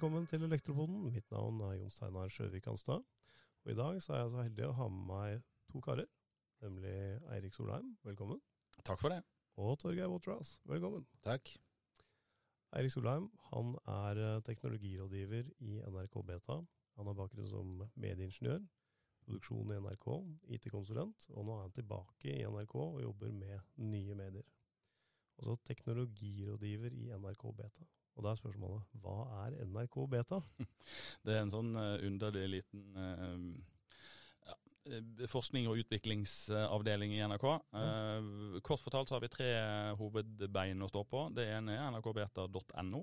Velkommen til Elektropoden. Mitt navn er Jon Steinar Sjøvik Hanstad. Og i dag så er jeg så heldig å ha med meg to karer. Nemlig Eirik Solheim, velkommen. Takk for det. Og Torgeir Waterhouse, velkommen. Takk. Eirik Solheim han er eh, teknologirådgiver i NRK Beta. Han har bakgrunn som medieingeniør, produksjon i NRK, IT-konsulent, og nå er han tilbake i NRK og jobber med nye medier. Altså teknologirådgiver i NRK Beta. Og da er spørsmålet hva er NRK Beta? Det er en sånn uh, underlig liten uh, ja, forskning- og utviklingsavdeling i NRK. Ja. kort fortalt så har vi tre hovedbein å stå på. Det ene er nrkbeta.no,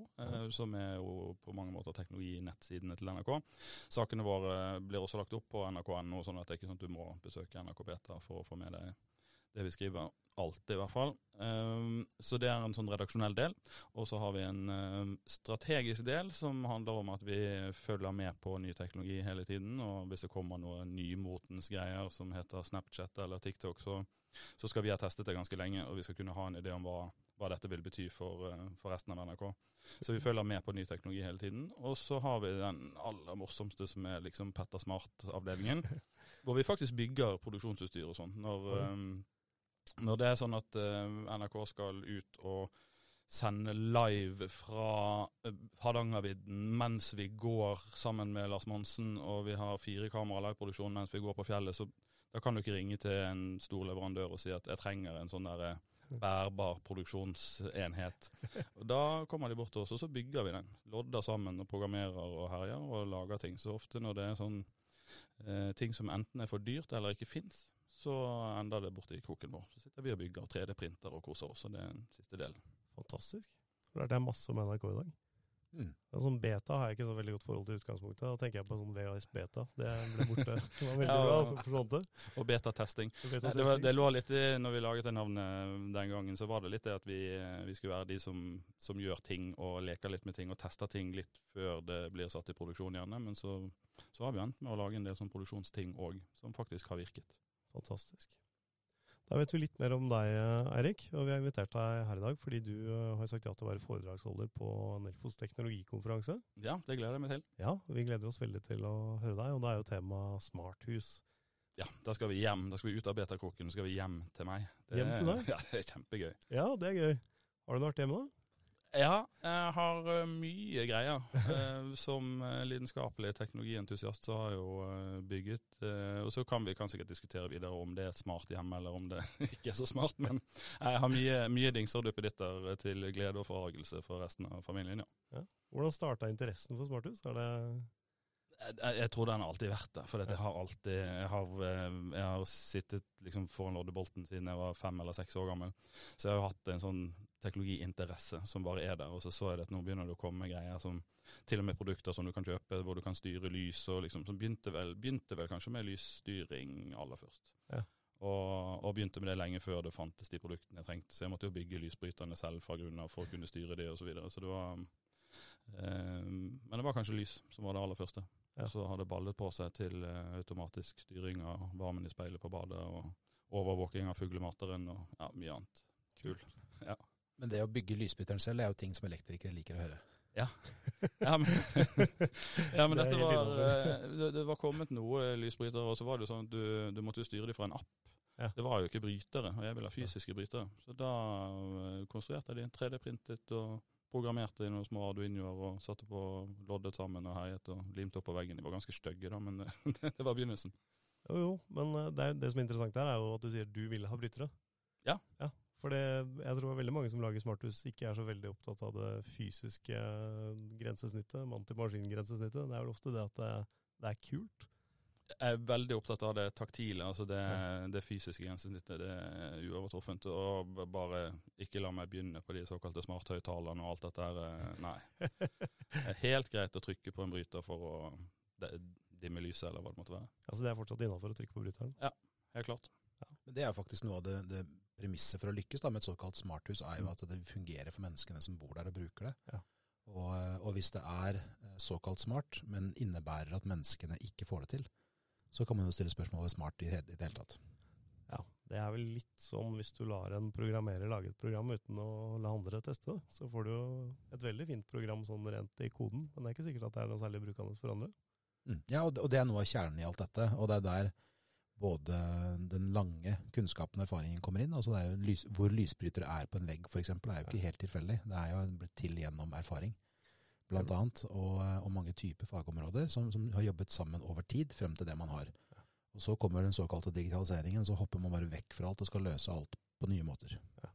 som er jo på mange måter teknologinettsidene til NRK. Sakene våre blir også lagt opp på nrk.no, sånn at det er ikke sånn at du må besøke NRK Beta for å få med deg det vi skriver. Alltid, i hvert fall. Um, så det er en sånn redaksjonell del. Og så har vi en um, strategisk del som handler om at vi følger med på ny teknologi hele tiden. Og hvis det kommer noen nymotens greier som heter Snapchat eller TikTok, så, så, skal vi ha testet det ganske lenge, og vi skal kunne ha en idé om hva, hva dette vil bety for, uh, for, resten av NRK. Så vi følger med på ny teknologi hele tiden. Og så har vi den aller morsomste som er liksom Petter Smart-avdelingen, hvor vi faktisk bygger produksjonsutstyr og sånn. Når når det er sånn at uh, NRK skal ut og sende live fra uh, Hardangervidda mens vi går sammen med Lars Monsen, og vi har fire kamera liveproduksjon mens vi går på fjellet, så da kan du ikke ringe til en stor leverandør og si at jeg trenger en sånn der uh, bærbar produksjonsenhet. Og Da kommer de bort til oss, og så bygger vi den. Lodder sammen og programmerer og herjer og lager ting. Så ofte når det er sånn ting som enten er for dyrt eller ikke fins, så ender det borte i kroken vår. Så sitter vi og bygger 3D-printer og koser oss, og det er den siste delen. Fantastisk. Det er masse om NRK i dag. Mm. Men sånn beta har jeg ikke så veldig godt forhold til utgangspunktet. Da tenker jeg på sånn VHS beta. Det ble borte. Det var veldig ja, bra, så forsvant det. Og betatesting. Beta det, det, lå litt i, når vi laget det navnet den gangen, så var det litt det at vi, vi skulle være de som, som, gjør ting og leker litt med ting og tester ting litt før det blir satt i produksjon, gjerne. Men så, så har vi endt med å lage en del sånn produksjonsting òg, som faktisk har virket. Fantastisk. Da vet vi litt mer om deg, Eirik. Og vi har invitert deg her i dag fordi du eh, har sagt ja til å være foredragsholder på Nelfos teknologikonferanse. Ja, det gleder jeg meg til. Ja, Vi gleder oss veldig til å høre deg. Og det er jo tema smarthus. Ja, da skal vi hjem. Da skal vi ut av betakroken, så skal vi hjem til meg. Det, hjem til deg? Ja, det er kjempegøy. Ja, det er gøy. Har du vært hjemme, da? Ja, jeg har eh, mye greier. Eh, som eh, lidenskapelig teknologientusiast så har jeg jo bygget. Og så kan vi kan sikkert diskutere videre om det er et smart hjem eller om det ikke er så smart. Men jeg har mye, mye dingser og duppeditter til glede og forargelse for resten av familien, ja. ja. Hvordan starta interessen for smarthus? Er det jeg, jeg, tror den har alltid vært der. For jeg har alltid Jeg har, eh, jeg har sittet liksom foran loddebolten siden jeg var fem eller seks år gammel. Så jeg har hatt en sånn teknologiinteresse som bare er der. Og så så jeg at nå begynner det å komme greier som til og med produkter som du kan kjøpe hvor du kan styre lys og liksom. Så begynte vel, begynte vel kanskje med lysstyring aller først. Ja. Og, og, begynte med det lenge før det fantes de produktene jeg trengte. Så jeg måtte jo bygge lysbryterne selv fra grunnen av for å kunne styre det osv. Så, videre. så det var eh, Men det var kanskje lys som var det aller første. Ja. Og så har det ballet på seg til eh, automatisk styring av varmen i speilet på badet, og overvåking av fuglemateren og ja, mye annet. Kul. Ja. Men det å bygge lysbytteren selv er jo ting som elektrikere liker å høre. Ja. ja, men, men dette var det, det, var kommet noe lysbrytere, og så var det jo sånn at du, du måtte styre dem fra en app. Ja. Det var jo ikke brytere, og jeg ville ha fysiske brytere. Så da eh, konstruerte jeg de 3D-printet og programmerte i noen små arduinoer og satte på loddet sammen og heiet og limte opp på veggen. De var ganske stygge, da, men det var begynnelsen. Jo, jo, men eh, det, det, som er interessant her, er jo at du sier du ville ha brytere. Ja. ja for det, jeg tror veldig mange som lager smarthus, ikke er så veldig opptatt av det fysiske grensesnittet, mann-til-maskin-grensesnittet. Det er vel ofte det at det, det er kult. Jeg er veldig opptatt av det taktile, altså det, det fysiske grensesnittet. Det er uovertruffent. Og bare ikke la meg begynne på de såkalte smarthøyttalerne og alt dette her. Eh, nei. Det er helt greit å trykke på en bryter for å dimme lyset, eller hva det måtte være. Altså det er fortsatt innafor å trykke på bryteren? Ja, helt klart. Ja. Men Det er faktisk noe av det, det premisset for å lykkes da, med et såkalt smarthus, er jo mm. at det fungerer for menneskene som bor der og bruker det. Ja. Og, og hvis det er eh, såkalt smart, men innebærer at menneskene ikke får det til, så kan man jo stille spørsmål ved smart i det hele tatt. Ja, Det er vel litt sånn hvis du lar en programmerer lage et program uten å la andre teste det, så får du jo et veldig fint program sånn rent i koden, men det er ikke sikkert at det er noe særlig brukende for andre. Mm. Ja, og det, er noe av kjernen i alt dette, og det er der både den lange kunnskapen og erfaringen kommer inn. altså lys, Hvor lysbrytere er på en vegg f.eks. er jo ikke helt tilfeldig. Det er jo blitt til gjennom erfaring, blant annet, og, og mange typer fagområder som, som har jobbet sammen over tid frem til det man har. Og Så kommer den såkalte digitaliseringen, så hopper man bare vekk fra alt og skal løse alt på nye måter. Ja.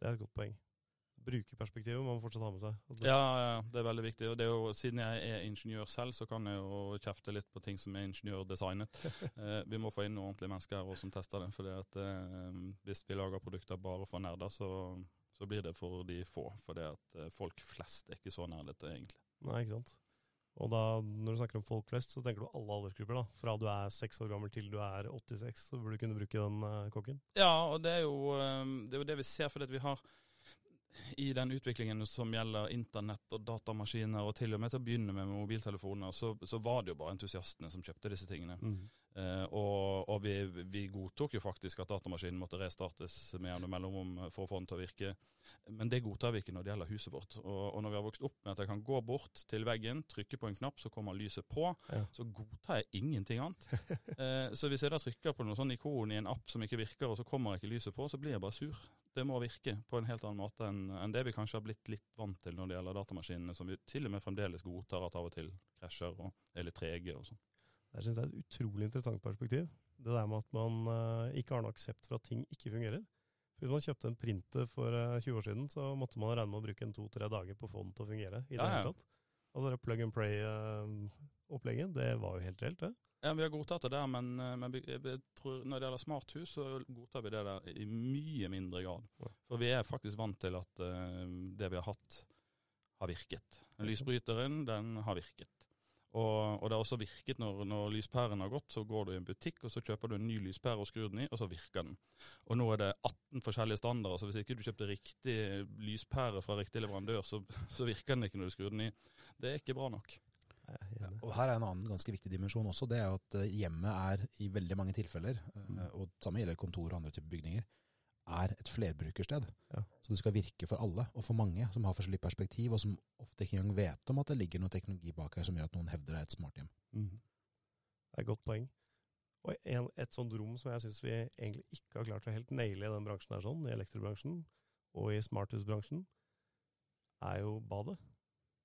Det er et godt poeng. Brukerperspektivet må man fortsatt ha med seg. Altså. Ja, ja, det er veldig viktig. Og det er jo, Siden jeg er ingeniør selv, så kan jeg jo kjefte litt på ting som er ingeniørdesignet. eh, vi må få inn noen ordentlige mennesker her som tester det. for eh, Hvis vi lager produkter bare for nerder, så, så blir det for de få. For det at eh, folk flest er ikke så nerdete, egentlig. Nei, ikke sant. Og da, når du snakker om folk flest, så tenker du alle aldersgrupper. da. Fra du er seks år gammel til du er 86, så burde du kunne bruke den uh, kokken. Ja, og det er jo um, det, er jo det vi ser. fordi vi har i den utviklingen som gjelder internett og datamaskiner, og til og med til å begynne med mobiltelefoner, så, så var det jo bare entusiastene som kjøpte disse tingene. Mm. Eh, og, og vi, vi, godtok jo faktisk at datamaskinen måtte restartes med gjennom mellomrom for å få den til å virke. Men det godtar vi ikke når det gjelder huset vårt. Og, og, når vi har vokst opp med at jeg kan gå bort til veggen, trykke på en knapp, så kommer lyset på, ja. så godtar jeg ingenting annet. eh, så hvis jeg da trykker på noe sånn ikon i en app som ikke virker, og så kommer ikke lyset på, så blir jeg bare sur. Det må virke på en helt annen måte enn, enn det vi kanskje har blitt litt vant til når det gjelder datamaskinene, som vi til og med fremdeles godtar at av og til krasjer og er litt trege og sånn. Det synes jeg er et utrolig interessant perspektiv. Det der med at man uh, ikke har noe aksept for at ting ikke fungerer. For Hvis man kjøpte en printer for uh, eh, 20 år siden, så måtte man regne med å bruke en to-tre dager på å få den til å fungere. i det ja, hele tatt. Altså det plug and play-opplegget, uh, det var jo helt reelt, det. Ja, Vi har godtatt det der, men, men tror når det gjelder smarthus, så godtar vi det der i mye mindre grad. For vi er faktisk vant til at det vi har hatt, har virket. Lysbryteren, den har virket. Og, og, det har også virket når, når lyspæren har gått, så går du i en butikk og så kjøper du en ny lyspære og skrur den i, og så virker den. Og nå er det 18 forskjellige standarder, så hvis ikke du kjøpte riktig lyspære fra riktig leverandør, så, så virker den ikke når du skrur den i. Det er ikke bra nok. Ja, og Her er en annen ganske viktig dimensjon også. Det er at eh, hjemmet er i veldig mange tilfeller, eh, mm. og samme gjelder kontor og andre typer bygninger, er et flerbrukersted. Ja. Så det skal virke for alle, og for mange som har forskjellig perspektiv, og som ofte ikke engang vet om at det ligger noe teknologi bak her som gjør at noen hevder det er et smarthjem. Mm. Det er et godt poeng. Og en, et sånt rom som jeg syns vi egentlig ikke har klart å helt naile i den bransjen her, sånn, i elektrobransjen og i smarthusbransjen, er jo badet.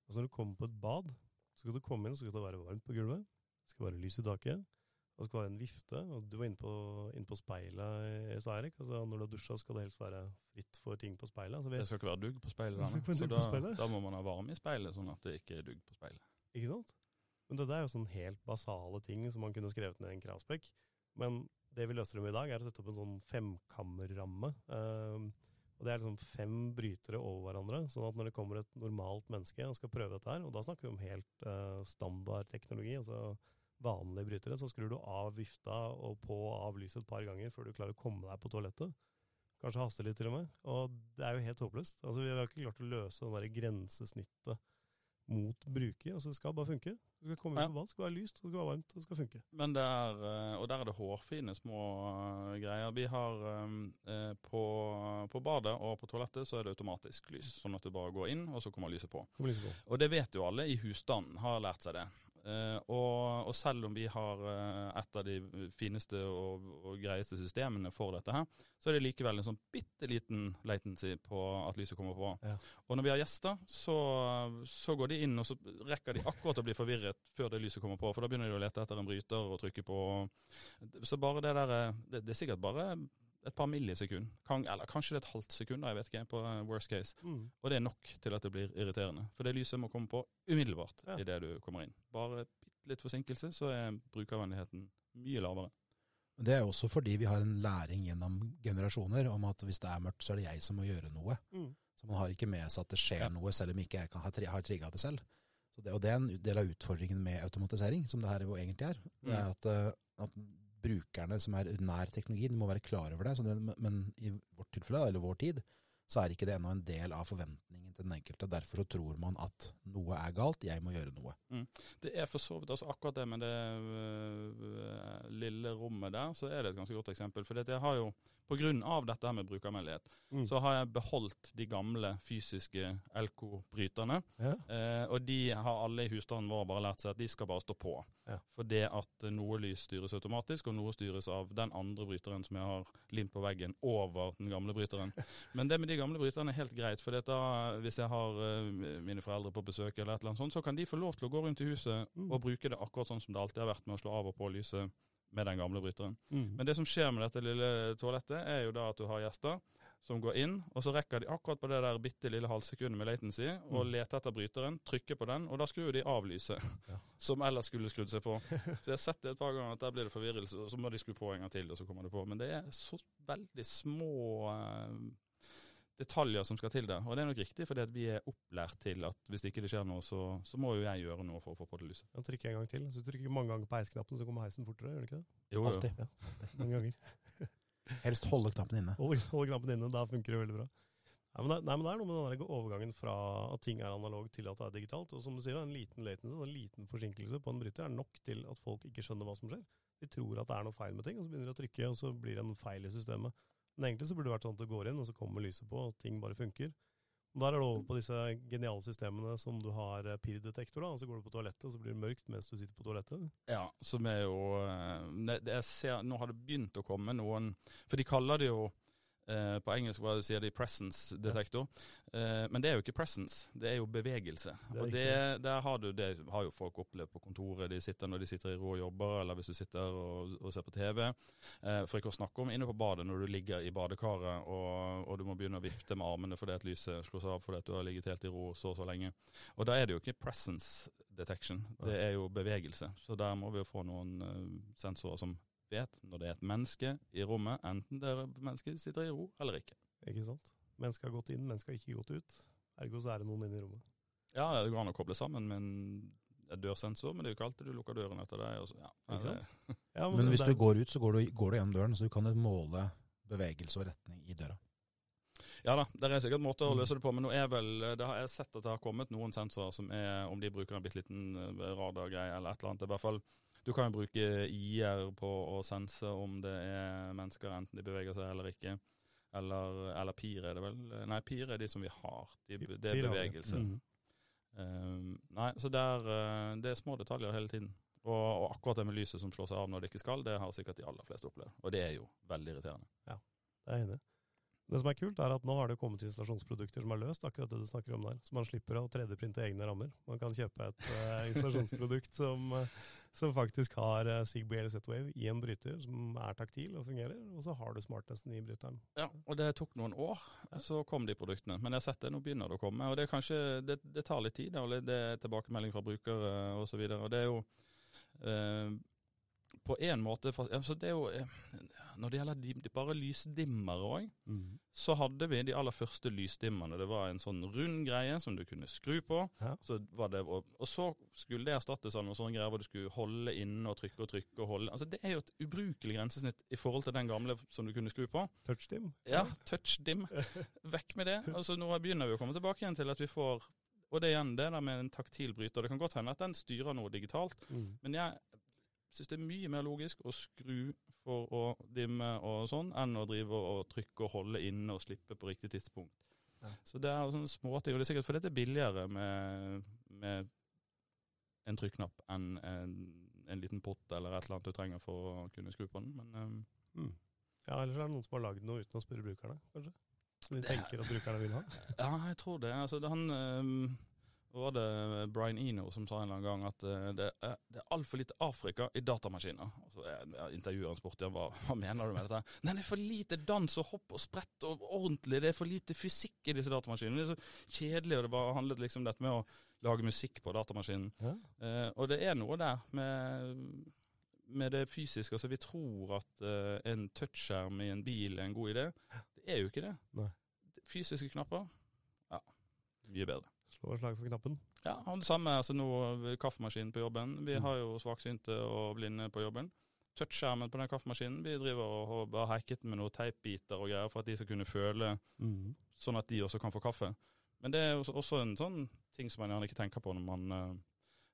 Altså Når du kommer på et bad, så skal du komme inn, så skal det være varmt på gulvet. Det skal være lys i taket. Det skal være en vifte. og Du var inne på, inn på speilet stad, Erik. Altså, når du har dusja, skal det helst være fritt for ting på speilet. Altså, det skal ikke være dugg på speilet. Da, så da, speilet. da, må man ha varme i speilet, sånn at det ikke er dugg på speilet. Ikke sant? Men det er jo sånn helt basale ting som man kunne skrevet ned i en kravspekk. Men det vi løser om i dag, er å sette opp en sånn femkammerramme. Um, og Det er liksom fem brytere over hverandre. sånn at når det kommer et normalt menneske og skal prøve dette her, og da snakker vi om helt uh, standard teknologi, altså vanlige brytere, så skrur du av vifta og på og av lyset et par ganger før du klarer å komme deg på toalettet. Kanskje haste litt til og med. Og det er jo helt håpløst. Altså, vi har ikke klart å løse der grensesnittet mot bruker. Altså, det skal bare funke. Det skal komme ut på vann, det skal være lyst, det skal være varmt, det skal funke. Men det er, og der er det hårfine små eh, greier. Vi har eh, på, på, badet og på toalettet så er det automatisk lys, sånn at du bare går inn, og så kommer lyset på. Lyset på. Og det vet jo alle i husstanden, har lært seg det. Uh, og, og, selv om vi har uh, et av de fineste og, og, greieste systemene for dette her, så er det likevel en sånn bitte liten latency på at lyset kommer på. Ja. Og når vi har gjester, så, så, går de inn og så rekker de akkurat å bli forvirret før det lyset kommer på. For da begynner de å lete etter en bryter og trykke på. Så bare det der eh, Det, det er sikkert bare et par millisekund, kan, eller kanskje det er et halvt sekund, jeg vet ikke, på worst case. Mm. Og det er nok til at det blir irriterende. For det lyset må komme på umiddelbart ja. idet du kommer inn. Bare bitte litt forsinkelse, så er brukervennligheten mye lavere. Det er også fordi vi har en læring gjennom generasjoner om at hvis det er mørkt, så er det jeg som må gjøre noe. Mm. Så man har ikke med seg at det skjer ja. noe, selv om ikke jeg kan, har trigga det selv. Det, og det er en del av utfordringen med automatisering, som det her jo egentlig er. Det er mm. at, eh, at brukerne som er nær teknologi, de må være klar over det. det men i vårt tilfelle, eller vår tid, så er ikke det ennå en del av forventningen til den enkelte. Derfor så tror man at noe er galt, jeg må gjøre noe. Det er for så vidt altså akkurat det med det øh, lille rommet der, så er det et ganske godt eksempel. For jeg har jo, av dette med brukermeldighet, Mm. så har jeg beholdt de gamle fysiske LK-bryterne. Ja. Eh, og de har alle i husstanden vår bare lært seg at de skal bare stå på. Ja. For det at noe lys styres automatisk, og noe styres av den andre bryteren som jeg har limt på veggen over den gamle bryteren. Men det med de gamle bryterne er helt greit, for da, hvis jeg har uh, mine foreldre på besøk, eller et eller annet sånt, så kan de få lov til å gå rundt i huset Mm. og bruke det akkurat sånn som det alltid har vært med å slå av og på lyset med den gamle bryteren. Mm. Men det som skjer med dette lille toalettet, er jo da at du har gjester som går inn, og så rekker de akkurat på det der bitte lille halvsekundet med latency og Mm. leter etter bryteren, trykker på den, og da skrur de av lyset. Ja. Som ellers skulle skrudd seg på. Så jeg har sett det et par ganger at der blir det forvirrelse, og så må de skru på en gang til, og så kommer det på. Men det er så veldig små eh, detaljer som skal til der. Og det er nok riktig, fordi vi er opplært til at hvis ikke det skjer noe, så, så må jo jeg gjøre noe for å få på det lyset. Ja, trykke en gang til. Så du trykker mange ganger på heisknappen, så kommer heisen fortere, gjør du ikke det? Jo, jo. Alltid. Mange ganger. Helst holde knappen inne. Hold, hold knappen inne, da funker det veldig bra. Nei, men det, nei, men det er noe med den der overgangen fra at ting er analog til at det er digitalt. Og som du sier, en liten latency, en liten forsinkelse på en bryter er nok til at folk ikke skjønner hva som skjer. De tror at det er noe feil med ting, og så begynner de å trykke, og så blir det en feil i systemet. Men egentlig så burde det vært sånn at du går inn, og så kommer lyset på, og ting bare funker. Og Der er det over på disse geniale systemene som du har eh, PIR-detektor, da, og så går du på toalettet, og så blir det mørkt mens du sitter på toalettet. Ja, som er jo eh, det, det jeg ser, Nå har det begynt å komme noen For de kaller det jo eh, På engelsk hva sier de presence detektor. Eh, men det er jo ikke presence, det er jo bevegelse. Det er og det, der har du, det har jo folk opplevd på kontoret. De sitter når de sitter i ro og jobber, eller hvis du sitter og, og ser på TV. Eh, for ikke å snakke om inne på badet når du ligger i badekaret og, og du må begynne å vifte med armene fordi at lyset slås av fordi at du har ligget helt i ro så og så lenge. Og da er det jo ikke presence detection, det er jo bevegelse. Så der må vi jo få noen eh, sensorer som vet når det er et menneske i rommet, enten det mennesket sitter i ro eller ikke. Ikke sant? Mennesket har gått inn, mennesket har ikke gått ut. Ergo så er det noen inne i rommet. Ja, det går an å koble sammen med en en dørsensor, men det er jo ikke alltid du lukker døren etter deg. Så, ja, Ikke sant? Ja, Men hvis det du går ut, så går du, går du gjennom døren, så du kan måle bevegelse og retning i døra. Ja da, det er sikkert måter å løse det på, men nå er vel, det har jeg sett at det har kommet noen sensorer som er, om de bruker en bitte liten eh, radargreie eller et eller annet, i hvert fall du kan jo bruke IR på å sense om det er mennesker, enten de beveger seg eller ikke. Eller, eller PIR er det vel? Nei, PIR er de som vi har. De, det er bevegelse. Mhm. Um, nei, så der, eh, det er små detaljer hele tiden. Og, og akkurat det med lyset som slår seg av når det ikke skal, det har sikkert de aller fleste opplevd. Og det er jo veldig irriterende. Ja, Det er jeg enig. i. Det som er kult, er at nå har det kommet installasjonsprodukter som har løst akkurat det du snakker om der. Så man slipper å 3D-printe egne rammer. Man kan kjøpe et eh, installasjonsprodukt som, eh, som faktisk har Sigby Zigbee eller Z-Wave i en bryter, som er taktil og fungerer, og så har du smartnessen i bryteren. Ja, og det tok noen år, så kom de produktene. Men jeg har sett det, nå begynner det å komme. Og det kanskje, det, det tar litt tid, og det er tilbakemelding fra brukere osv. Og, så og det er jo eh, på en måte altså det er jo, eh, Når det gjelder de, de bare lysdimmer òg, så hadde vi de aller første lysdimmerne. Det var en sånn rund greie som du kunne skru på. Ja. Så var det, og, og så skulle det erstattes av noen sånne greier hvor du skulle holde inne og trykke og trykke. og holde. Altså Det er jo et ubrukelig grensesnitt i forhold til den gamle som du kunne skru på. Touchdim. Ja, touchdim. Vekk med det. Altså Nå begynner vi å komme tilbake igjen til at vi får Og det er igjen det der med en taktil bryter. Det kan godt hende at den styrer noe digitalt, Mm. men jeg syns det er mye mer logisk å skru for å dimme og sånn, enn å drive og trykke og holde inne og slippe på riktig tidspunkt. Ja. Så det er sånne småting. Og det er sikkert fordi det er billigere med, med en trykknapp enn en, en liten pott eller et eller annet du trenger for å kunne skru på den. Men um, Mm. Ja, Ellers er det noen som har lagd noe uten å spørre brukerne, kanskje? Som de tenker at brukerne vil ha? Ja, jeg tror det. Altså, det han um, var det Brian Eno som sa en eller annen gang at uh, det er, det er altfor lite Afrika i datamaskiner. Og jeg, jeg intervjuer han spurte hva, hva mener du med dette. Nei, det er for lite dans og hopp og sprett og ordentlig. Det er for lite fysikk i disse datamaskinene. Det er så kjedelig, og det bare handlet liksom dette med å lage musikk på datamaskinen. Ja. Eh, og det er noe der med, med det fysiske. Altså, vi tror at eh, en touchskjerm i en bil er en god idé. Det er jo ikke det. Nei. Fysiske knapper, ja, mye bedre. Slå et slag for knappen. Ja, og det samme altså nå kaffemaskinen på jobben. Vi Mm. har jo svaksynte og blinde på jobben. touchskjermen på den kaffemaskinen. Vi driver og, og har hacket med noen teipbiter og greier for at de skal kunne føle Mm. sånn at de også kan få kaffe. Men det er også en sånn ting som man gjerne ikke tenker på når man, eh,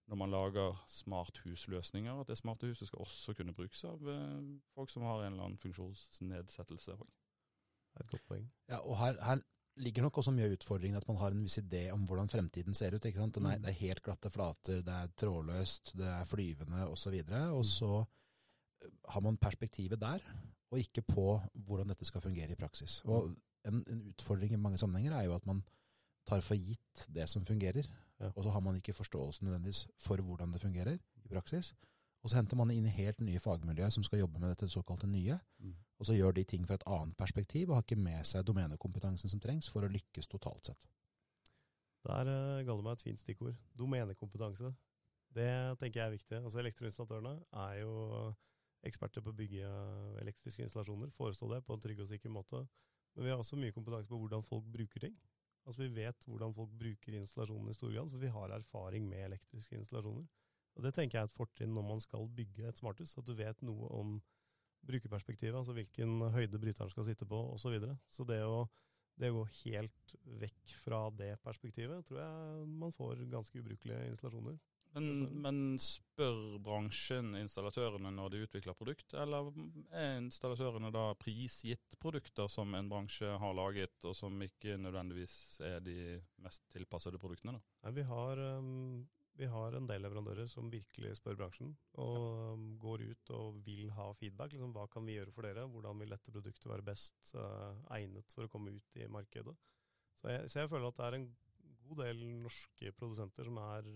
når man lager smarthusløsninger. At det smarte huset skal også kunne brukes av eh, folk som har en eller annen funksjonsnedsettelse. Det er et godt poeng. Ja, og her, her ligger nok også mye av utfordringen at man har en viss idé om hvordan fremtiden ser ut. ikke sant? Er, Mm. det er helt glatte flater, det er trådløst, det er flyvende osv. Og, så og så eh, har man perspektivet der, og ikke på hvordan dette skal fungere i praksis. Og Mm. en, en utfordring i mange sammenhenger er jo at man tar for gitt det som fungerer, Ja. og så har man ikke forståelsen nødvendigvis for hvordan det fungerer i praksis. Og så henter man inn i helt nye fagmiljøer som skal jobbe med dette såkalte nye. Mm. Og så gjør de ting fra et annet perspektiv, og har ikke med seg domenekompetansen som trengs for å lykkes totalt sett. Der uh, ga du meg et fint stikkord. Domenekompetanse. Det tenker jeg er viktig. Altså Elektroinstallatørene er jo eksperter på å bygge elektriske installasjoner. Forestå det på en trygg og sikker måte. Men vi har også mye kompetanse på hvordan folk bruker ting. Altså Vi vet hvordan folk bruker installasjonene i stor grad, for vi har erfaring med elektriske installasjoner. Og Det tenker jeg er et fortrinn når man skal bygge et smarthus. At du vet noe om brukerperspektivet, altså hvilken høyde bryteren skal sitte på osv. Så, videre. så det å det å gå helt vekk fra det perspektivet, tror jeg man får ganske ubrukelige installasjoner. Men, men spør bransjen installatørene når de utvikler produkt, eller er installatørene da prisgitt produkter som en bransje har laget, og som ikke nødvendigvis er de mest tilpassede produktene? da? Vi, har, um, vi har en del leverandører som virkelig spør bransjen, og ja. går ut og vil ha feedback. Liksom, hva kan vi gjøre for dere? Hvordan vil dette produktet være best uh, egnet for å komme ut i markedet? Så jeg, så jeg føler at det er en god del norske produsenter som er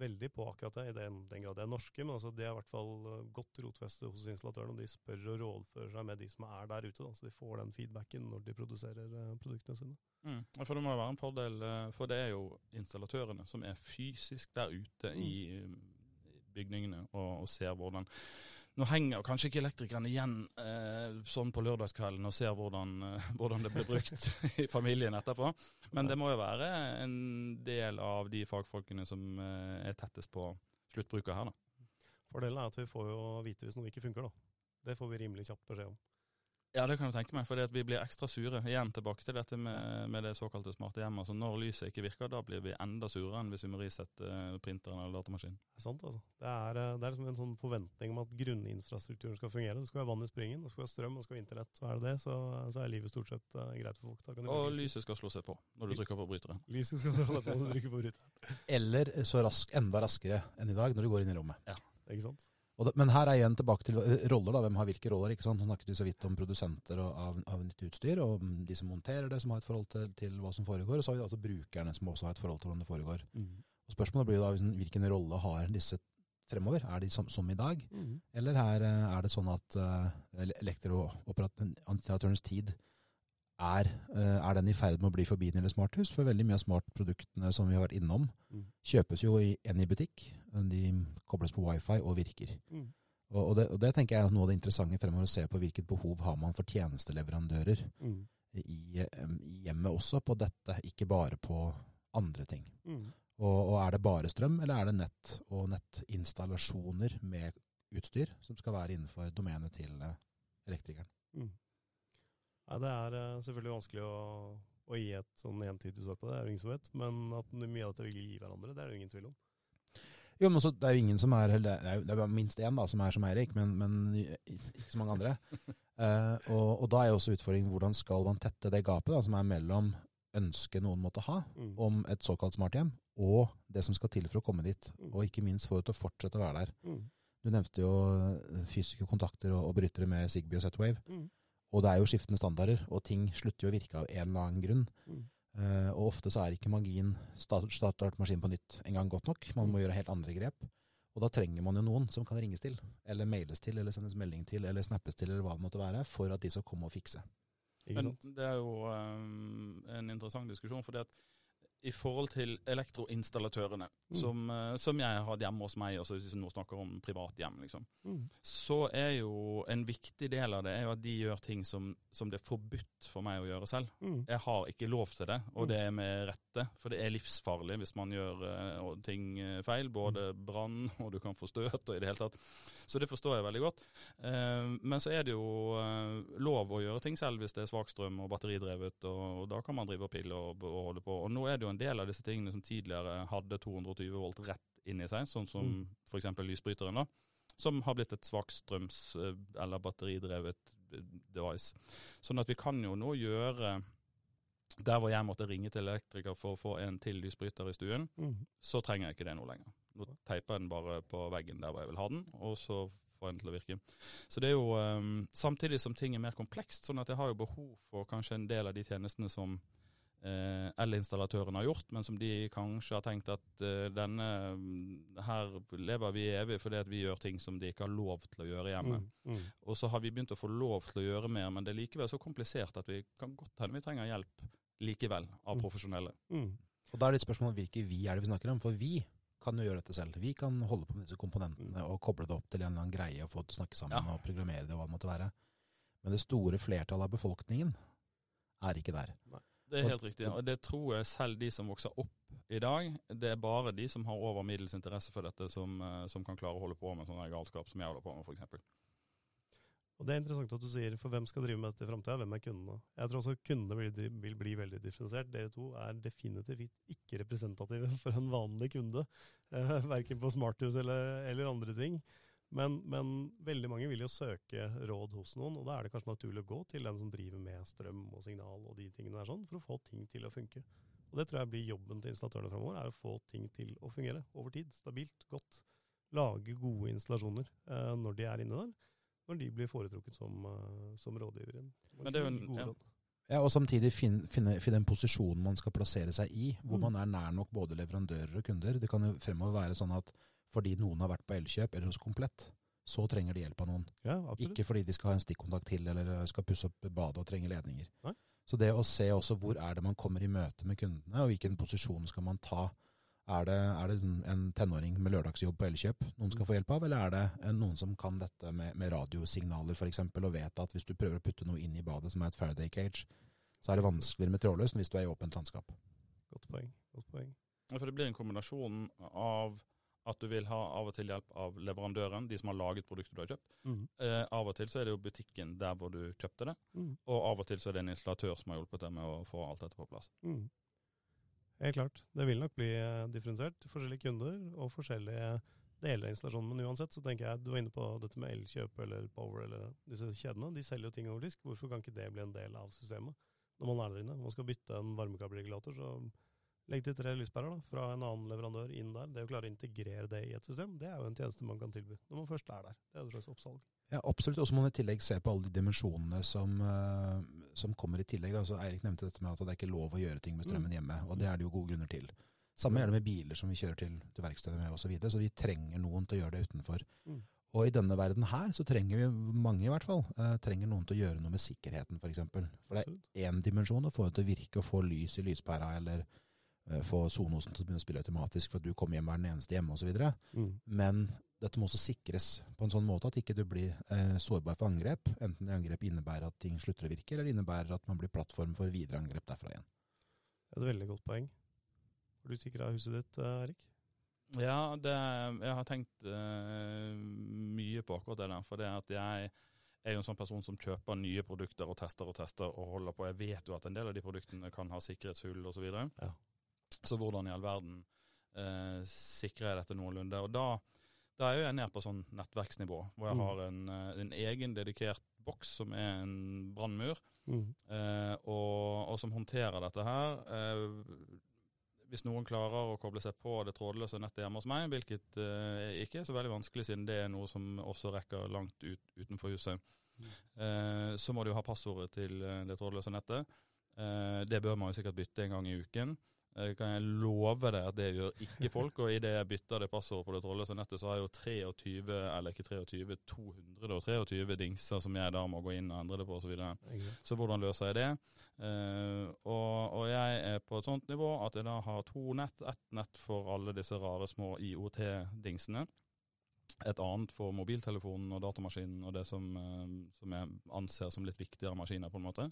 veldig på akkurat det, i den, den grad de er norske. Men altså, de er i hvert fall uh, godt rotfeste hos installatørene, og de spør og rådfører seg med de som er der ute. Da, så de får den feedbacken når de produserer uh, produktene sine. Mm. For det må være en fordel, eh, for det er jo installatørene som er fysisk der ute Mm. i i bygningene og, og ser hvordan Nå henger kanskje ikke elektrikerne igjen eh, sånn på lørdagskvelden og ser hvordan, eh, hvordan det blir brukt i familien etterpå, men det må jo være en del av de fagfolkene som eh, er tettest på sluttbruker her, da. Fordelen er at vi får jo vite hvis noe ikke funker, da. Det får vi rimelig kjapt beskjed om. Ja, det kan jeg tenke meg, for vi blir ekstra sure. Igjen tilbake til dette med, med det såkalte smarte hjemmet. Altså, når lyset ikke virker, da blir vi enda surere enn hvis vi må risette eh, printeren eller datamaskinen. Det er sant, altså. Det er, eh, det er liksom en sånn forventning om at grunninfrastrukturen skal fungere. Det skal være vann i springen, det skal være strøm, det skal være internett. Så er det det, så, så er livet stort sett uh, greit for folk. Da kan Og bruke- lyset skal slå seg på når du trykker på bryteren. Lyset skal slå seg på når du trykker på bryteren. Eller så rask, enda raskere enn i dag når du går inn i rommet. Ja. Ikke sant? Det, men her er igjen tilbake til eh, roller, da. Hvem har hvilke roller? ikke sant? Nå snakket vi så vidt om produsenter av, av nytt utstyr, og de som monterer det, som har et forhold til, til hva som foregår. Og så har vi altså brukerne, som også har et forhold til hvordan det foregår. Og Spørsmålet blir da hvilken rolle har disse fremover? Er de som, som i dag? Eller her eh, er det sånn at uh, elektrooperatørens tid er, eh, er den i ferd med å bli forbi den i smarthus? For veldig mye av smartproduktene som vi har vært innom, Mm. kjøpes jo i, en i butikk. De kobles på wifi og virker. Mm. Og, og, det, og det tenker jeg er noe av det interessante fremover, å se på hvilket behov har man for tjenesteleverandører Mm. i, i hjemmet også på dette, ikke bare på andre ting. Mm. Og, og er det bare strøm, eller er det nett og nettinstallasjoner med utstyr som skal være innenfor domenet til eh, elektrikeren? Mm. Nei, det er eh, selvfølgelig vanskelig å, å gi et sånn entydig svar på det, det er jo ingen som vet. Men at mye av dette vil gi hverandre, det er det jo ingen tvil om. Jo, men så, Det er jo ingen som er eller Det er, jo- det er minst én da, som er som Eirik, men, men ikke så mange andre. uh, og, og da er jo også utfordringen hvordan skal man tette det gapet da, som er mellom ønsket noen måtte ha Mm. om et såkalt smarthjem, og det som skal til for å komme dit. Mm. Og ikke minst få det til å fortsette å være der. Mm. Du nevnte jo eh, fysiske kontakter og, og brytere med Zigbee og Z-Wave. Mm. Og det er jo skiftende standarder, og ting slutter jo å virke av en eller annen grunn. Mm. Uh, og ofte så er ikke magien start, start maskinen på nytt engang godt nok. Man må gjøre helt andre grep. Og da trenger man jo noen som kan ringes til, eller mailes til, eller sendes melding til, eller snappes til, eller hva det måtte være, for at de skal komme og fikse. Ikke Men det er jo um, en interessant diskusjon, fordi at i forhold til elektroinstallatørene, Mm. som, eh, som jeg har hatt hjemme hos meg, også hvis vi nå snakker om privathjem, liksom, Mm. så er jo en viktig del av det er jo at de gjør ting som, som det er forbudt for meg å gjøre selv. Mm. Jeg har ikke lov til det, og Mm. det er med rette. For det er livsfarlig hvis man gjør uh, ting eh, feil. Både Mm. brann, og du kan få støt og i det hele tatt. Så det forstår jeg veldig godt. Uh, men så er det jo uh, lov å gjøre ting selv hvis det er svakstrøm og batteridrevet, og, og da kan man drive og pille og, og holde på. Og nå er det jo en del av disse tingene som tidligere hadde 220 volt rett inni seg, sånn som Mm. f.eks. lysbryteren, da. Som har blitt et svakstrøms- eh, eller batteridrevet eh, device. Sånn at vi kan jo nå gjøre Der hvor jeg måtte ringe til elektriker for å få en til lysbryter i stuen, Mm. så trenger jeg ikke det nå lenger. Nå teiper jeg den bare på veggen der hvor jeg vil ha den, og så får jeg den til å virke. Så det er jo eh, Samtidig som ting er mer komplekst, sånn at jeg har jo behov for kanskje en del av de tjenestene som eh, elinstallatørene har gjort, men som de kanskje har tenkt at eh, denne mm, her lever vi evig fordi at vi gjør ting som de ikke har lov til å gjøre hjemme. Mm. Mm. Og så har vi begynt å få lov til å gjøre mer, men det er likevel så komplisert at vi kan godt hende vi trenger hjelp likevel av Mm. profesjonelle. Mm. Og da er det et spørsmål hvilke vi er det vi snakker om, for vi kan jo gjøre dette selv. Vi kan holde på med disse komponentene og koble det opp til en eller annen greie og få det til å snakke sammen Ja. og programmere det og hva det måtte være. Men det store flertallet av befolkningen er ikke der. Det er helt riktig, og det tror jeg selv de som vokser opp i dag, det er bare de som har over middels interesse for dette, som, eh, som kan klare å holde på med sånn galskap som jeg holder på med, f.eks. Og Det er interessant at du sier, for hvem skal drive med dette i framtida? Hvem er kundene? Jeg tror også kundene vil, vil bli veldig differensiert. Dere to er definitivt ikke representative for en vanlig kunde. Eh, verken på smarthus eller, eller andre ting. Men, men veldig mange vil jo søke råd hos noen, og da er det kanskje naturlig å gå til den som driver med strøm og signal og de tingene der sånn, for å få ting til å funke. Og det tror jeg blir jobben til installatørene framover, er å få ting til å fungere over tid. Stabilt, godt. Lage gode installasjoner eh, når de er inne der når de blir foretrukket som, eh, som rådgiver. Men det er jo en- ja. råd. Ja, Og samtidig finne, finne, finne en posisjon man skal plassere seg i, hvor Mm. man er nær nok både leverandører og kunder. Det kan jo fremover være sånn at fordi noen har vært på Elkjøp eller hos Komplett, så trenger de hjelp av noen. Ja. Ikke fordi de skal ha en stikkontakt til eller skal pusse opp badet og trenger ledninger. Nei. Så det å se også hvor er det man kommer i møte med kundene, og hvilken posisjon skal man ta. Er det, er det en tenåring med lørdagsjobb på Elkjøp noen skal få hjelp av, eller er det noen som kan dette med, med radiosignaler f.eks., og vet at hvis du prøver å putte noe inn i badet som er et Faraday cage, så er det vanskeligere med trådløs enn hvis du er i åpent landskap. Godt poeng. Godt poeng. Ja, For det blir en kombinasjon av at du vil ha av og til hjelp av leverandøren, de som har laget produktet du har kjøpt. Mm. Eh, av og til så er det jo butikken der hvor du kjøpte det, Mm. og av og til så er det en installatør som har hjulpet deg med å få alt dette på plass. Mm. Helt klart. Det vil nok bli eh, differensiert. Forskjellige kunder og forskjellige deler av installasjonen. Men uansett så tenker jeg, du var inne på dette med Elkjøp eller Power eller disse kjedene. De selger jo ting over disk. Hvorfor kan ikke det bli en del av systemet når man er der inne? Man skal bytte en varmekabelregulator, så legg til tre lyspærer da, fra en annen leverandør inn der. Det å klare å integrere det i et system, det er jo en tjeneste man kan tilby når man først er der. Det er et slags oppsalg. Ja, absolutt. Og så må man i tillegg se på alle de dimensjonene som, eh, som kommer i tillegg. Altså, Eirik nevnte dette med at det er ikke lov å gjøre ting med strømmen hjemme, og det er det jo gode grunner til. Samme gjelder med biler som vi kjører til, til verkstedet med osv. Så, videre, så vi trenger noen til å gjøre det utenfor. Mm. Og i denne verden her så trenger vi, mange i hvert fall, eh, trenger noen til å gjøre noe med sikkerheten f.eks. For, eksempel. for det er én dimensjon å få det til å virke og få lys i lyspæra, eller få Sonosen til å begynne å spille automatisk for at du kommer hjem og er den eneste hjemme osv. Mm. Men dette må også sikres på en sånn måte at ikke du blir eh, sårbar for angrep. Enten det angrep innebærer at ting slutter å virke, eller innebærer at man blir plattform for videre angrep derfra igjen. Det er et veldig godt poeng. Har du sikra huset ditt, eh, Erik? Ja, det, jeg har tenkt uh, mye på akkurat det der. For det at jeg er jo en sånn person som kjøper nye produkter og tester og tester og holder på. Jeg vet jo at en del av de produktene kan ha sikkerhetshull osv. Så, videre. Ja. Så hvordan i all verden eh, sikrer jeg dette noenlunde? Og da, da er jeg ned på sånn nettverksnivå, hvor jeg Mm. har en, eh, en egen dedikert boks som er en brannmur, Mm. eh, og, og som håndterer dette her. Eh, hvis noen klarer å koble seg på det trådløse nettet hjemme hos meg, hvilket eh, ikke er så veldig vanskelig siden det er noe som også rekker langt ut, utenfor huset, eh, så må du jo ha passordet til eh, det trådløse nettet. Det bør man jo sikkert bytte en gang i uken. Eh, kan jeg love deg at det gjør ikke folk, og idet jeg bytter det passordet på det trådløse nettet, så har jeg jo 23, eller ikke 23, 223 dingser som jeg da må gå inn og endre det på osv. Så, videre. Så hvordan løser jeg det? Uh, og, og jeg er på et sånt nivå at jeg da har to nett. Ett nett for alle disse rare små IOT-dingsene. Et annet for mobiltelefonen og datamaskinen og det som, eh, som, jeg anser som litt viktigere maskiner. på en måte.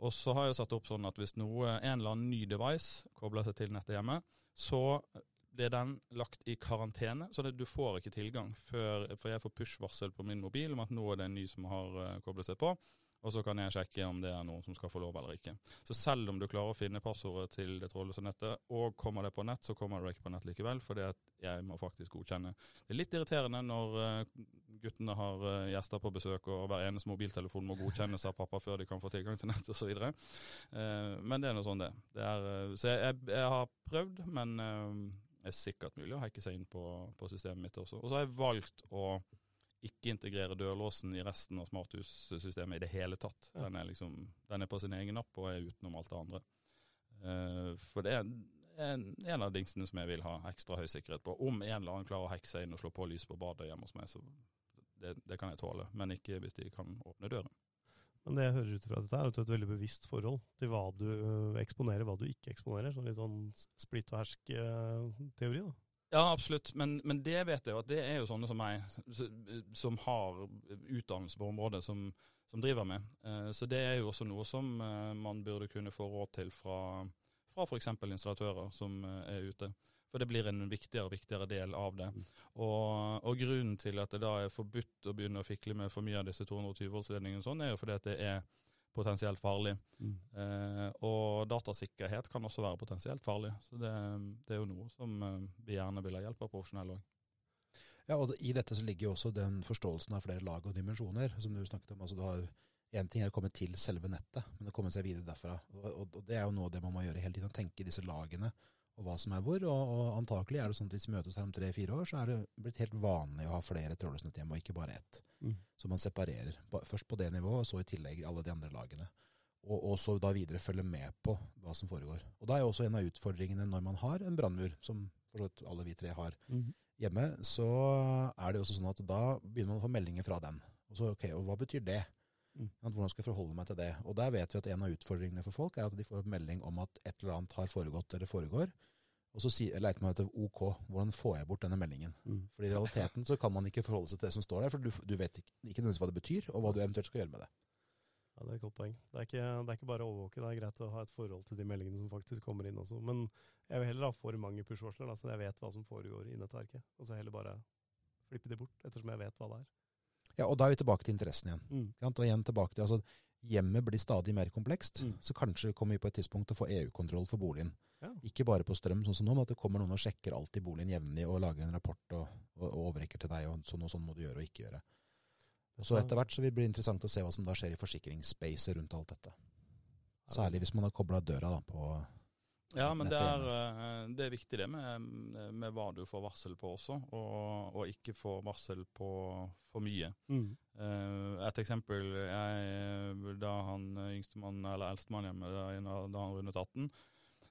Og så har jeg satt opp sånn at hvis noe, en eller annen ny device kobler seg til nettet hjemme, så blir den lagt i karantene. Så det, du får ikke tilgang før For jeg får push-varsel på min mobil om at nå er det en ny som har uh, koblet seg på. Og så kan jeg sjekke om det er noen som skal få lov eller ikke. Så selv om du klarer å finne passordet til det trådløse nettet, og kommer det på nett, så kommer det ikke på nett likevel, fordi at jeg må faktisk godkjenne. Det er litt irriterende når uh, guttene har uh, gjester på besøk, og hver eneste mobiltelefon må godkjennes av pappa før de kan få tilgang til nett osv. Uh, men det er nå sånn det. det er. så jeg, jeg, har prøvd, men det er sikkert mulig å hacke seg inn på, på systemet mitt også. Og så har jeg valgt å ikke integrere dørlåsen i resten av smarthussystemet i det hele tatt. Den, er liksom, den, er på sin egen napp og er utenom alt det andre. Uh, for det er en, en, av dingsene som jeg vil ha ekstra høy sikkerhet på. Om en eller annen klarer å hekse inn og slå på lyset på badet hjemme hos meg, så det, det, kan jeg tåle. Men ikke hvis de kan åpne døren. Men det jeg hører ut fra dette, er at du har et veldig bevisst forhold til hva du øh, eksponerer, hva du ikke eksponerer. Sånn litt sånn splitt og hersk-teori, da. Ja, absolutt. Men, men, det vet jeg jo at det er jo sånne som meg, som har utdannelse på området, som, som driver med. Eh, så det er jo også noe som eh, man burde kunne få råd til fra, fra f.eks. installatører som eh, er ute. For det blir en viktigere og viktigere del av det. Mm. Og, og, grunnen til at det da er forbudt å begynne å fikle med for mye av disse 220 voltsledningene, sånn, er jo fordi at det er potensielt farlig. Mm. Eh, og datasikkerhet kan også være potensielt farlig. Så det, det er jo noe som eh, vi gjerne vil ha hjelp av profesjonelle òg. Ja, og I dette så ligger jo også den forståelsen av flere lag og dimensjoner, som du snakket om. altså du har Én ting er å komme til selve nettet, men å komme seg videre derfra. Og, og, og Det er jo noe det man må gjøre hele tiden. Tenke disse lagene og hva som er hvor. Og, og antakelig er det sånn at hvis vi møtes her om tre-fire år, så er det blitt helt vanlig å ha flere trådløsnett hjemme, og ikke bare ett. Mm. Så man separerer. Først på det nivået, og så i tillegg alle de andre lagene. Og, og så da videre følge med på hva som foregår. Og da er jo også en av utfordringene når man har en brannmur, som for alle vi tre har mm. hjemme, så er det jo også sånn at da begynner man å få meldinger fra den. Og så, ok, og hva betyr det? Mm. Hvordan skal jeg forholde meg til det? Og Der vet vi at en av utfordringene for folk er at de får melding om at et eller annet har foregått eller foregår. Og så leiter man etter OK, hvordan får jeg bort denne meldingen? Mm. Fordi i realiteten så kan man ikke forholde seg til det som står der, for du, du vet ikke, ikke nødvendigvis hva det betyr, og hva du eventuelt skal gjøre med det. Ja, Det er et godt poeng. Det er, ikke, det er ikke bare å overvåke, det er greit å ha et forhold til de meldingene som faktisk kommer inn også. Men jeg vil heller ha for mange push-varsler, så jeg vet hva som foregår i nettverket. Og så heller bare flippe de bort, ettersom jeg vet hva det er. Ja, og da er vi tilbake til interessen igjen. Mm. Og igjen tilbake til, altså, Hjemmet blir stadig mer komplekst, mm. så kanskje kommer vi på et tidspunkt til å få EU-kontroll for boligen. Ja. Ikke bare på strøm, sånn som nå, men at det kommer noen og sjekker alt i boligen jevnlig og lager en rapport og, og, og overrekker til deg, og sånn og sånn må du gjøre og ikke gjøre. Så etter hvert så vil det bli interessant å se hva som da skjer i forsikringsspacet rundt alt dette. Særlig hvis man har kobla døra da, på ja, men det er, eh, det er, viktig det med, med, hva du får varsel på også, og, og ikke få varsel på for mye. Mm. Uh, et eksempel jeg, da han yngstemann, eller eldstemann hjemme, da, da, han rundet 18,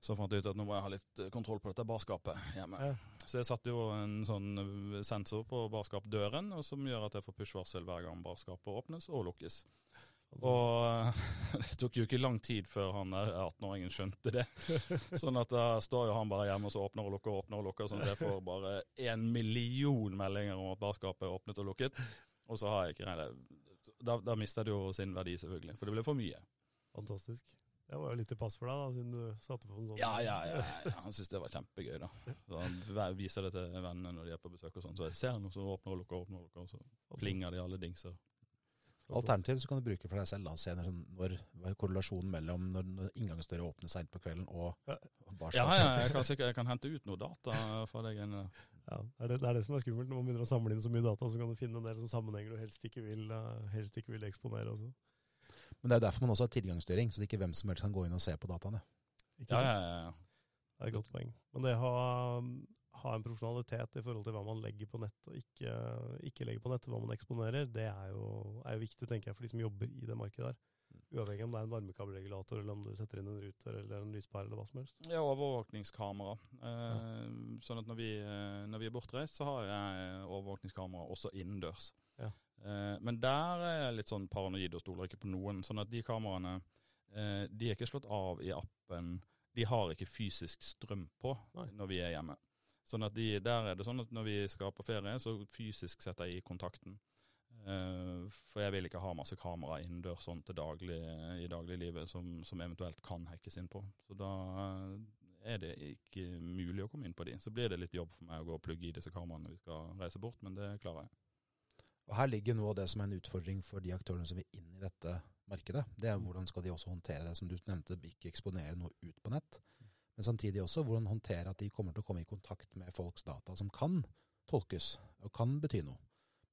så fant jeg ut at nå må jeg ha litt kontroll på dette barskapet hjemme. Ja. Så jeg satte jo en sånn sensor på barskapdøren, som gjør at jeg får push-varsel hver gang barskapet åpnes og lukkes. Og det tok jo ikke lang tid før han 18-åringen skjønte det. Sånn at da står jo han bare hjemme og så åpner og lukker og åpner og lukker. Sånn at jeg får bare en million meldinger om at barskapet er åpnet og lukket. Og så har jeg ikke regnet Da, da mister det jo sin verdi, selvfølgelig. For det ble for mye. Fantastisk. Det var jo litt til pass for deg, da, siden du satte på en sånn Ja, ja, ja, ja. Han syntes det var kjempegøy, da. Så Han viser det til vennene når de er på besøk og sånn. Så jeg ser noe som åpner og lukker, åpner og lukker, og så plinger de alle dingser. Alternativt så kan du bruke for deg selv. da, Se når, når korrelasjonen mellom når, når inngangsdøra åpner seint på kvelden og barskapet. Ja, ja, jeg kan, sikkert, jeg kan hente ut noe data fra deg. Ja, det er det, det er det, som er skummelt. Når man begynner å samle inn så mye data, så kan du finne en del som sammenhenger du helst ikke vil, uh, helst ikke vil eksponere også. Men det er derfor man også har tilgangsstyring, så det ikke hvem som helst kan gå inn og se på dataene. Ikke ja, ja, ja, ja. Det er et godt poeng. Men det å ha, en profesjonalitet i forhold til hva man legger på nett og ikke, ikke legger på nett, hva man eksponerer, det er jo, er jo, viktig tenker jeg, for de som jobber i det markedet der. Uavhengig om det er en varmekabelregulator, eller om du setter inn en ruter eller en lyspære eller hva som helst. Ja, overvåkningskamera. Eh, ja. Sånn at når vi, eh, når vi, er bortreist, så har jeg overvåkningskamera også innendørs. Ja. Eh, men der er jeg litt sånn paranoid og stoler ikke på noen. Sånn at de kameraene, eh, de er ikke slått av i appen de har ikke fysisk strøm på Nei. når vi er hjemme. Sånn at de, Der er det sånn at når vi skal på ferie, så fysisk setter jeg i kontakten. Eh, for jeg vil ikke ha masse kamera innendørs sånn til daglig i dagliglivet som, som eventuelt kan hackes inn på. Så da eh, er det ikke mulig å komme inn på de. Så blir det litt jobb for meg å gå og plugge i disse kameraene når vi skal reise bort, men det klarer jeg. Og Her ligger noe av det som er en utfordring for de aktørene som vil inn i dette markedet. Det er hvordan skal de også håndtere det som du nevnte, ikke eksponere noe ut på nett. Men samtidig også hvordan håndtere at de kommer til å komme i kontakt med folks data som kan tolkes og kan bety noe.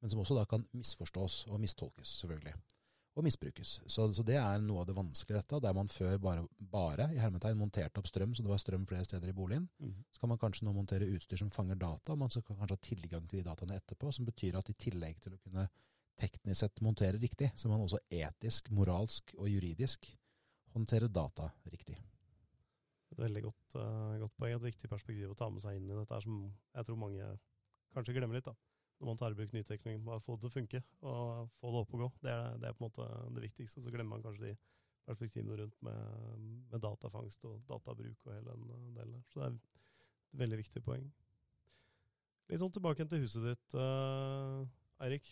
Men som også da kan misforstås og mistolkes, selvfølgelig. Og misbrukes. Så, så det er noe av det vanskelige dette. Der man før bare, bare i hermetegn monterte opp strøm, så det var strøm flere steder i boligen, Mhm. så kan man kanskje nå montere utstyr som fanger data, man skal kanskje ha tilgang til de dataene etterpå, som betyr at i tillegg til å kunne teknisk sett montere riktig, så må man også etisk, moralsk og juridisk håndtere data riktig. Et veldig godt, uh, godt poeng. Et viktig perspektiv å ta med seg inn i dette, som jeg tror mange kanskje glemmer litt. da. Når man tar i bruk ny teknologi, bare få det til å funke og få det opp og gå. Det er, det er på en måte det viktigste. Så glemmer man kanskje de perspektivene rundt med, med datafangst og databruk og hele den eh, delen der. Så det er et veldig viktig poeng. Litt sånn tilbake til huset ditt, uh, Eirik.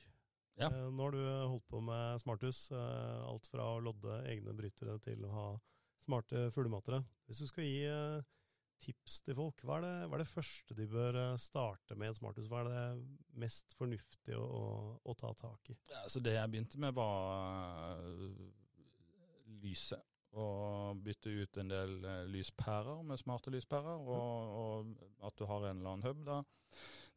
Ja. Uh, nå har du holdt på med smarthus. Uh, alt fra å lodde egne brytere til å ha smarte fuglematere. Hvis du skal gi eh, tips til folk, hva er, det, hva er det første de bør eh, starte med i et smarthus? Hva er det mest fornuftig å, å, å ta tak i? Ja, så det jeg begynte med var øh, lyset. Og bytte ut en del lyspærer med smarte lyspærer, og, og at du har en eller annen hub. da.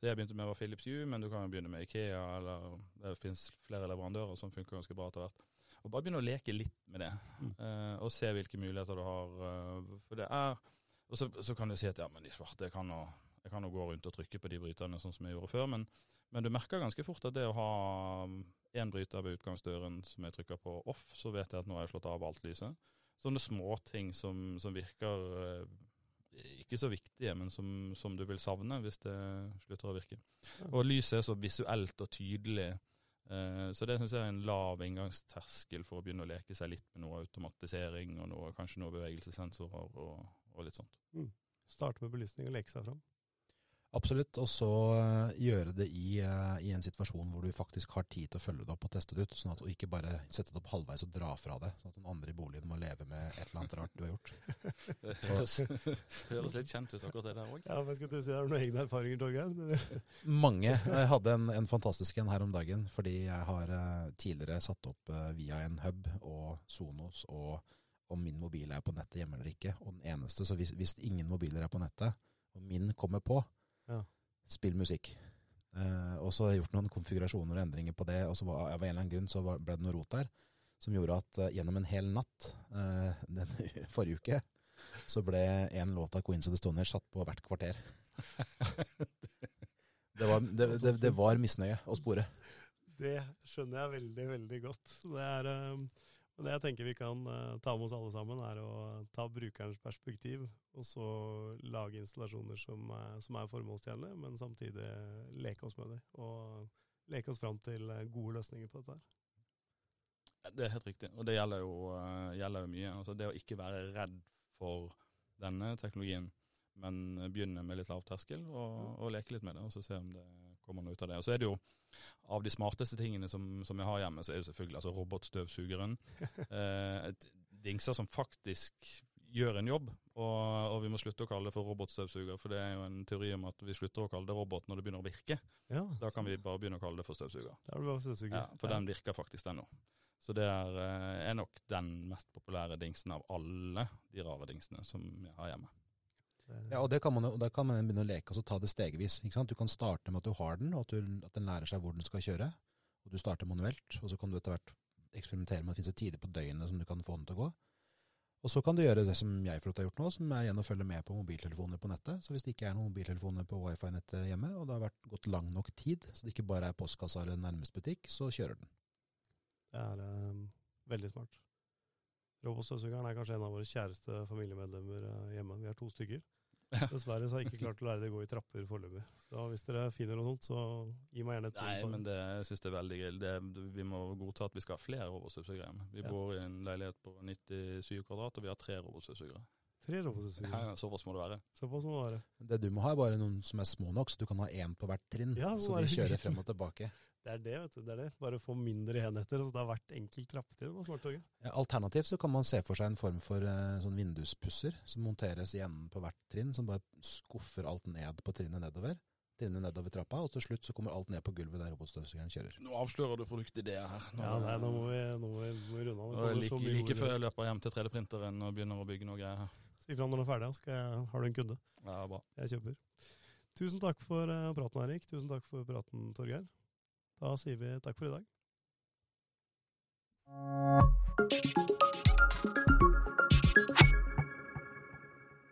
Det jeg begynte med var Philips Hue, men du kan jo begynne med Ikea, eller det finnes flere leverandører som funker ganske bra etter hvert. Og bare begynne å leke litt med det, Mm. eh, og se hvilke muligheter du har. Uh, for det er Og så, så kan du si at ja, men de svarte, kan jeg kan jo gå rundt og trykke på de bryterne sånn som jeg gjorde før, men, men du merker ganske fort at det å ha én bryter ved utgangsdøren som jeg trykker på off, så vet jeg at nå har jeg slått av alt lyset. Sånne småting som, som virker eh, ikke så viktige, men som, som du vil savne hvis det slutter å virke. Ja. Og lyset er så visuelt og tydelig, så det syns jeg er en lav inngangsterskel for å begynne å leke seg litt med noe automatisering og noe, kanskje noe bevegelsessensorer og, og litt sånt. Starte med belysning og leke seg fram. Absolutt, og så eh, gjøre det i, eh, i en situasjon hvor du faktisk har tid til å følge det opp og teste det ut, sånn at du ikke bare sette det opp halvveis og dra fra det, sånn at noen andre i boligen må leve med et eller annet rart du har gjort. Det høres, det høres litt kjent ut akkurat det der òg. Ja, men skal du si Har du noen egne erfaringer, Torgeir? Mange. Jeg hadde en, en fantastisk en her om dagen, fordi jeg har eh, tidligere satt opp via en hub og Sonos og om min mobil er på nettet hjemme eller ikke. Og den eneste, så hvis, hvis ingen mobiler er på nettet, og min kommer på, Ja. spill musikk. Eh, og så har jeg gjort noen konfigurasjoner og endringer på det, og så var, av en eller annen grunn så var, ble det noe rot der, som gjorde at eh, gjennom en hel natt eh, den forrige uke, så ble en låt av Queens of the Stoner satt på hvert kvarter. Det var, det, det, det var misnøye å spore. Det skjønner jeg veldig, veldig godt. Det er, eh, det jeg tenker vi kan eh, ta med oss alle sammen, er å ta brukerens perspektiv, og så lage installasjoner som, er- som er formålstjenlige, men samtidig leke oss med dem. Og leke oss fram til gode løsninger på dette. her. Det er helt riktig, og det gjelder jo, eh, gjelder jo mye. Altså det å ikke være redd for denne teknologien, men begynne med litt lav terskel og, og leke litt med det, og så se om det kommer noe ut av det. Og så er det jo av de smarteste tingene som, som jeg har hjemme, så er det selvfølgelig altså robotstøvsugeren. Eh, dingser som faktisk gjør en jobb, og, og vi må slutte å kalle det for robotstøvsuger, for det er jo en teori om at vi slutter å kalle det robot når det begynner å virke. Ja, Da kan vi bare begynne å kalle det for støvsuger. Da er bare støvsuger. Ja, for den virker faktisk den nå. Så det er, eh, er nok den mest populære dingsen av alle de rare dingsene som jeg har hjemme. Ja, og det kan man, da kan man begynne å leke og så ta det stegvis. Ikke sant? Du kan starte med at du har den, og at, du, at den lærer seg hvor den skal kjøre. Og du starter manuelt, og så kan du etter hvert eksperimentere med at det finnes tider på døgnet som du kan få den til å gå. Og så kan du gjøre det som jeg for har gjort nå, som er igjen å følge med på mobiltelefoner på nettet. Så hvis det ikke er noen mobiltelefoner på wifi-nettet hjemme, og det har vært gått lang nok tid, så det ikke bare er postkassa eller nærmest butikk, så kjører den. Det er eh, veldig smart. Robotstøvsugeren er kanskje en av våre kjæreste familiemedlemmer eh, hjemme. Vi er to stykker. Dessverre så har jeg ikke klart å lære det å gå i trapper foreløpig. Så hvis dere finner noe sånt, så gi meg gjerne et Nei, men det jeg synes det er veldig gøy. Det, vi må godta at vi skal ha flere robotstøvsugere. Vi Ja. bor i en leilighet på 97 kvadrat, og vi har tre robotstøvsugere. Tre robotstøvsugere. Ja, ja, Såpass må det være. Såpass må det være. Det du må ha, er bare noen som er små nok, så du kan ha én på hvert trinn. Ja, så er de kjører frem og tilbake. Det er det, vet du. Det er det. Bare få mindre enheter. Så det har hvert enkelt trappetrinn på smarttoget. Alternativt så kan man se for seg en form for eh, sånn vinduspusser som monteres i enden på hvert trinn, som bare skuffer alt ned på trinnet nedover. Trinnet nedover trappa, og til slutt så kommer alt ned på gulvet der robotstøvsugeren kjører. Nå avslører du produktideer her. Nå, Ja, nei, nå må vi, nå må vi, må vi runde av. Er like, så mye like ord. før jeg løper hjem til 3D-printeren og begynner å bygge noe greier her. Si fra når du er ferdig, så har du en kunde. Ja, bra. Jeg kjøper. Tusen takk for eh, praten, Erik. Tusen takk for praten, Torgeir. Da sier vi takk for i dag.